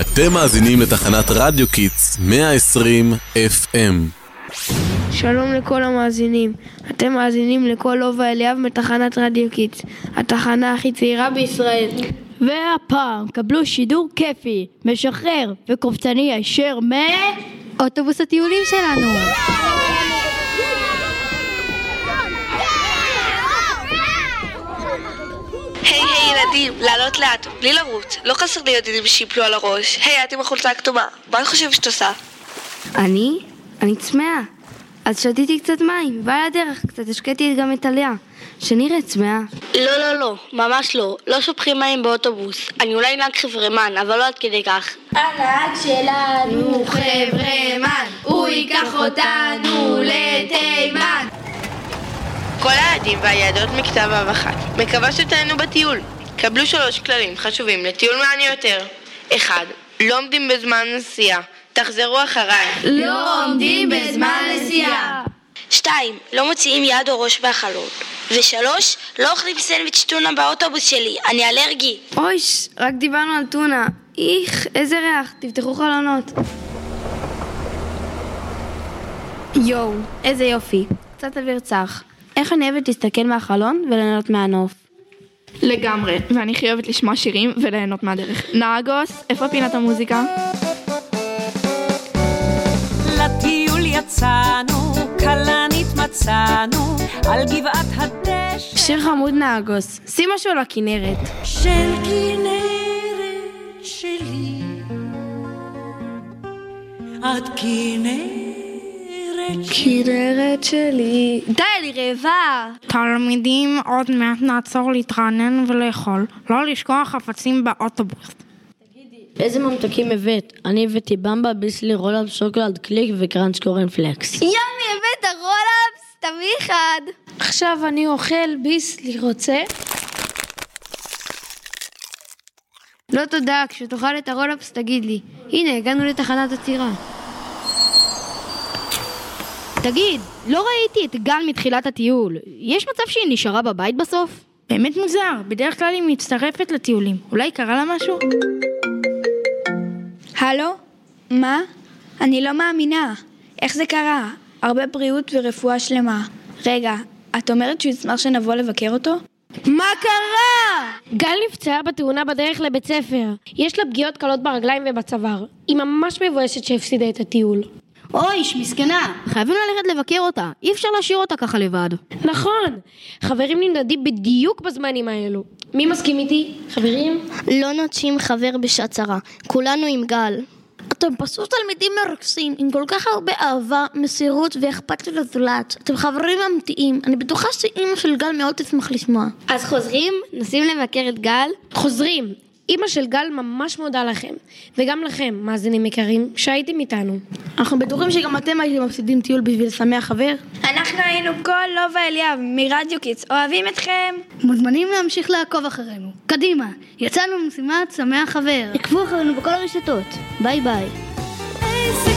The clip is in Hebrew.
אתם מאזינים לתחנת רדיו Kids 120 FM. שלום לכל המאזינים, אתם מאזינים לקול לובה אליאב מתחנת רדיו Kids, התחנה הכי צעירה בישראל. והפעם קבלו שידור כיפי, משחרר וקופצני הישר מאוטובוס הטיולים שלנו. היי היי ילדים, לעלות לאט, בלי לרוץ, לא חסר לי ידידים שיפלו על הראש. היי, את עם החולצה הכתומה, מה את חושבת שאת עושה? אני? אני צמאה. אז שתיתי קצת מים, ועל הדרך קצת השקיתי גם את עליה. שנראה צמאה. לא, לא, לא, ממש לא. לא שופכים מים באוטובוס. אני אולי נהג חברמן, אבל לא עד כדי כך. הנהג שלנו חברמן, הוא ייקח אותנו לתימן. כל הילדים והילדות מכתב אב אחת, מקווה שתהנו בטיול. קבלו שלוש כללים חשובים לטיול מעניין יותר. אחד, לא עומדים בזמן נסיעה. תחזרו אחריי. לא עומדים בזמן נסיעה. שתיים, לא מוציאים יד או ראש מהחלון. ושלוש, לא אוכלים סנדוויץ' טונה באוטובוס שלי, אני אלרגי. אויש, רק דיברנו על טונה. איך, איזה ריח, תפתחו חלונות. יואו, איזה יופי. קצת אוויר צח. איך אני אוהבת להסתכל מהחלון וליהנות מהנוף. לגמרי, ואני הכי אוהבת לשמוע שירים וליהנות מהדרך. נהגוס, איפה פינת המוזיקה? לטיול יצאנו, כלנית מצאנו, על גבעת הדשא. שיר חמוד נהגוס, שים משהו על הכנרת. של כנרת שלי, את כנרת כנרת שלי. די, אני רעבה. תלמידים, עוד מעט נעצור להתרענן ולאכול. לא לשכוח חפצים באוטובוס. איזה ממתקים הבאת? אני הבאתי במבה, ביסלי, רולאפ, שוקולד, קליק ו crunch קורנפלקס. yummy, הבאת רולאפס, תביא אחד. עכשיו אני אוכל ביסלי, רוצה? לא תודה, כשתאכל את הרולאפס תגיד לי. הנה, הגענו לתחנת עצירה. תגיד, לא ראיתי את גל מתחילת הטיול. יש מצב שהיא נשארה בבית בסוף? באמת מוזר, בדרך כלל היא מצטרפת לטיולים. אולי קרה לה משהו? הלו? מה? אני לא מאמינה. איך זה קרה? הרבה בריאות ורפואה שלמה. רגע, את אומרת שהוא ישמח שנבוא לבקר אותו? מה קרה? גל נפצעה בתאונה בדרך לבית ספר. יש לה פגיעות קלות ברגליים ובצוואר. היא ממש מבואסת שהפסידה את הטיול. אויש, מסכנה. חייבים ללכת לבקר אותה. אי אפשר להשאיר אותה ככה לבד. נכון, חברים נמדדים בדיוק בזמנים האלו. מי מסכים איתי? חברים? לא נוטשים חבר בשעת צרה. כולנו עם גל. אתם פשוט תלמידים מרקסים עם כל כך הרבה אהבה, מסירות ואכפתיות לזולת. אתם חברים אמיתיים. אני בטוחה שאימא של גל מאוד תשמח לשמוע. אז חוזרים? נוסעים לבקר את גל? חוזרים. אימא של גל ממש מודה לכם, וגם לכם, מאזינים יקרים, שהייתם איתנו. אנחנו בטוחים שגם אתם הייתם מפסידים טיול בשביל לשמח חבר. אנחנו היינו קול לובה אליאב מרדיו Kids, אוהבים אתכם! מוזמנים להמשיך לעקוב אחרינו. קדימה, יצאנו למשימת שמח חבר. עקבו אחרינו בכל הרשתות. ביי ביי. איזה